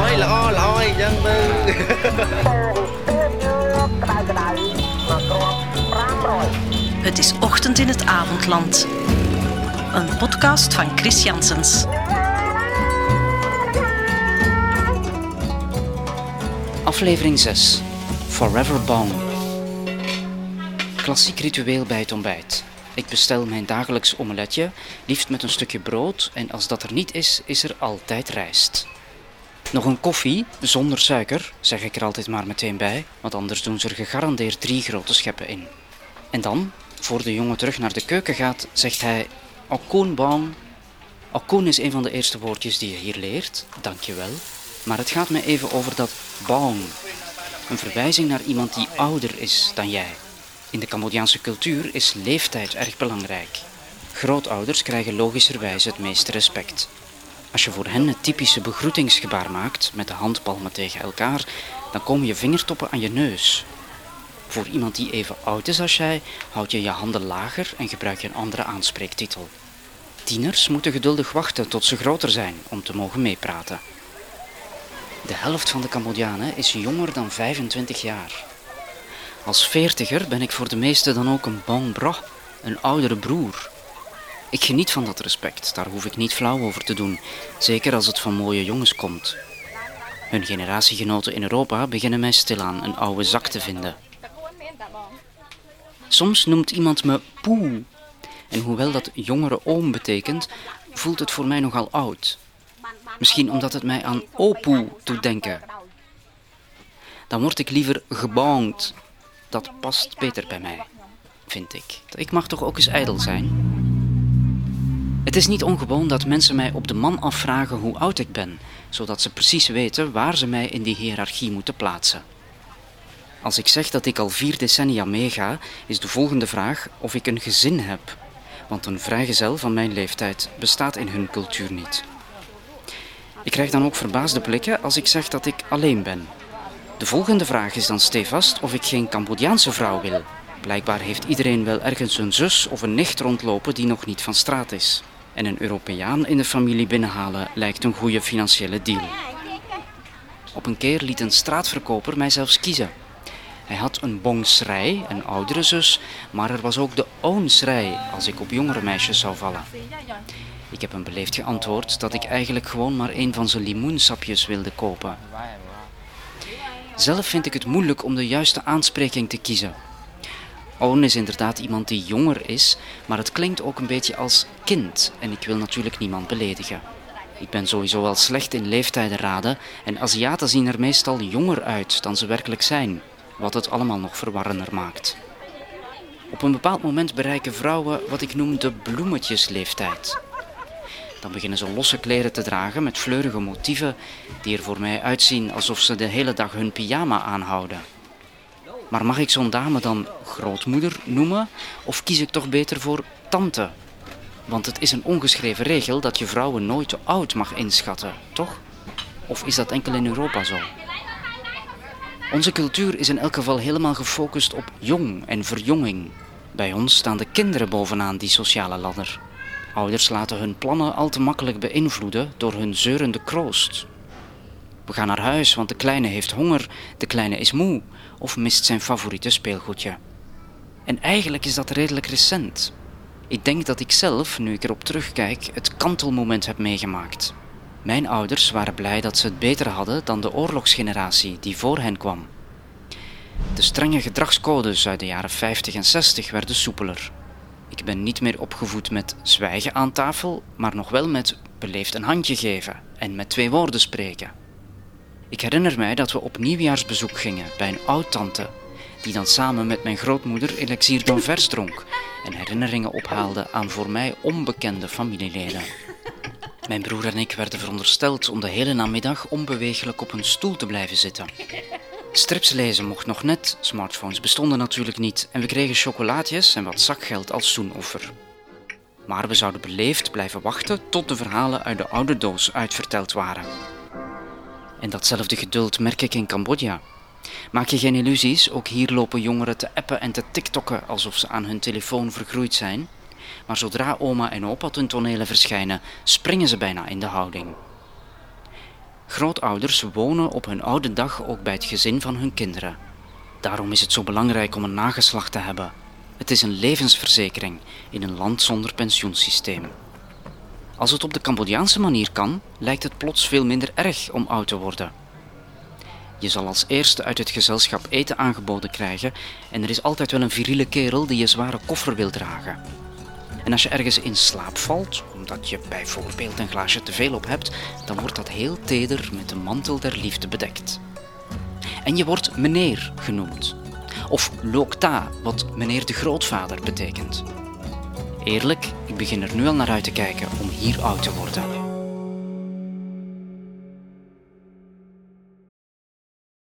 Mooi,ល្អល្អអញ្ចឹងទៅ Het is ochtend in het avondland. Een podcast van Chris Janssens. Aflevering 6. Forever Bound. Klassiek ritueel bij het ontbijt. Ik bestel mijn dagelijks omeletje, liefst met een stukje brood en als dat er niet is, is er altijd rijst. Nog een koffie, zonder suiker, zeg ik er altijd maar meteen bij, want anders doen ze er gegarandeerd drie grote scheppen in. En dan, voor de jongen terug naar de keuken gaat, zegt hij: bang. Okun is een van de eerste woordjes die je hier leert, dankjewel. Maar het gaat me even over dat bang. Een verwijzing naar iemand die ouder is dan jij. In de Cambodjaanse cultuur is leeftijd erg belangrijk. Grootouders krijgen logischerwijs het meeste respect. Als je voor hen het typische begroetingsgebaar maakt, met de handpalmen tegen elkaar, dan komen je vingertoppen aan je neus. Voor iemand die even oud is als jij, houd je je handen lager en gebruik je een andere aanspreektitel. Tieners moeten geduldig wachten tot ze groter zijn om te mogen meepraten. De helft van de Cambodjanen is jonger dan 25 jaar. Als veertiger ben ik voor de meesten dan ook een bon bras, een oudere broer. Ik geniet van dat respect, daar hoef ik niet flauw over te doen, zeker als het van mooie jongens komt. Hun generatiegenoten in Europa beginnen mij stilaan een oude zak te vinden. Soms noemt iemand me poe, en hoewel dat jongere oom betekent, voelt het voor mij nogal oud. Misschien omdat het mij aan opoe doet denken. Dan word ik liever gebangd. Dat past beter bij mij, vind ik. Ik mag toch ook eens ijdel zijn? Het is niet ongewoon dat mensen mij op de man afvragen hoe oud ik ben, zodat ze precies weten waar ze mij in die hiërarchie moeten plaatsen. Als ik zeg dat ik al vier decennia meega, is de volgende vraag of ik een gezin heb. Want een vrijgezel van mijn leeftijd bestaat in hun cultuur niet. Ik krijg dan ook verbaasde blikken als ik zeg dat ik alleen ben. De volgende vraag is dan stevast of ik geen Cambodjaanse vrouw wil. Blijkbaar heeft iedereen wel ergens een zus of een nicht rondlopen die nog niet van straat is. En een Europeaan in de familie binnenhalen lijkt een goede financiële deal. Op een keer liet een straatverkoper mij zelfs kiezen. Hij had een bongsrij, een oudere zus, maar er was ook de oonsrij als ik op jongere meisjes zou vallen. Ik heb hem beleefd geantwoord dat ik eigenlijk gewoon maar een van zijn limoensapjes wilde kopen. Zelf vind ik het moeilijk om de juiste aanspreking te kiezen. Oon is inderdaad iemand die jonger is, maar het klinkt ook een beetje als kind en ik wil natuurlijk niemand beledigen. Ik ben sowieso al slecht in leeftijden raden en Aziaten zien er meestal jonger uit dan ze werkelijk zijn, wat het allemaal nog verwarrender maakt. Op een bepaald moment bereiken vrouwen wat ik noem de bloemetjesleeftijd. Dan beginnen ze losse kleren te dragen met fleurige motieven die er voor mij uitzien alsof ze de hele dag hun pyjama aanhouden. Maar mag ik zo'n dame dan grootmoeder noemen of kies ik toch beter voor tante? Want het is een ongeschreven regel dat je vrouwen nooit te oud mag inschatten, toch? Of is dat enkel in Europa zo? Onze cultuur is in elk geval helemaal gefocust op jong en verjonging. Bij ons staan de kinderen bovenaan die sociale ladder. Ouders laten hun plannen al te makkelijk beïnvloeden door hun zeurende kroost. We gaan naar huis, want de kleine heeft honger, de kleine is moe of mist zijn favoriete speelgoedje. En eigenlijk is dat redelijk recent. Ik denk dat ik zelf, nu ik erop terugkijk, het kantelmoment heb meegemaakt. Mijn ouders waren blij dat ze het beter hadden dan de oorlogsgeneratie die voor hen kwam. De strenge gedragscodes uit de jaren 50 en 60 werden soepeler. Ik ben niet meer opgevoed met zwijgen aan tafel, maar nog wel met beleefd een handje geven en met twee woorden spreken. Ik herinner mij dat we op nieuwjaarsbezoek gingen bij een oud-tante, die dan samen met mijn grootmoeder elixier d'Anvers dronk en herinneringen ophaalde aan voor mij onbekende familieleden. Mijn broer en ik werden verondersteld om de hele namiddag onbeweeglijk op een stoel te blijven zitten. Strips lezen mocht nog net, smartphones bestonden natuurlijk niet en we kregen chocolaatjes en wat zakgeld als zoenoffer. Maar we zouden beleefd blijven wachten tot de verhalen uit de oude doos uitverteld waren. En datzelfde geduld merk ik in Cambodja. Maak je geen illusies, ook hier lopen jongeren te appen en te tiktokken alsof ze aan hun telefoon vergroeid zijn. Maar zodra oma en opa ten tonele verschijnen, springen ze bijna in de houding. Grootouders wonen op hun oude dag ook bij het gezin van hun kinderen. Daarom is het zo belangrijk om een nageslacht te hebben. Het is een levensverzekering in een land zonder pensioensysteem. Als het op de Cambodjaanse manier kan, lijkt het plots veel minder erg om oud te worden. Je zal als eerste uit het gezelschap eten aangeboden krijgen en er is altijd wel een viriele kerel die je zware koffer wil dragen. En als je ergens in slaap valt, omdat je bijvoorbeeld een glaasje te veel op hebt, dan wordt dat heel teder met de mantel der liefde bedekt. En je wordt meneer genoemd. Of lokta, wat meneer de grootvader betekent. Eerlijk, ik begin er nu al naar uit te kijken om hier oud te worden.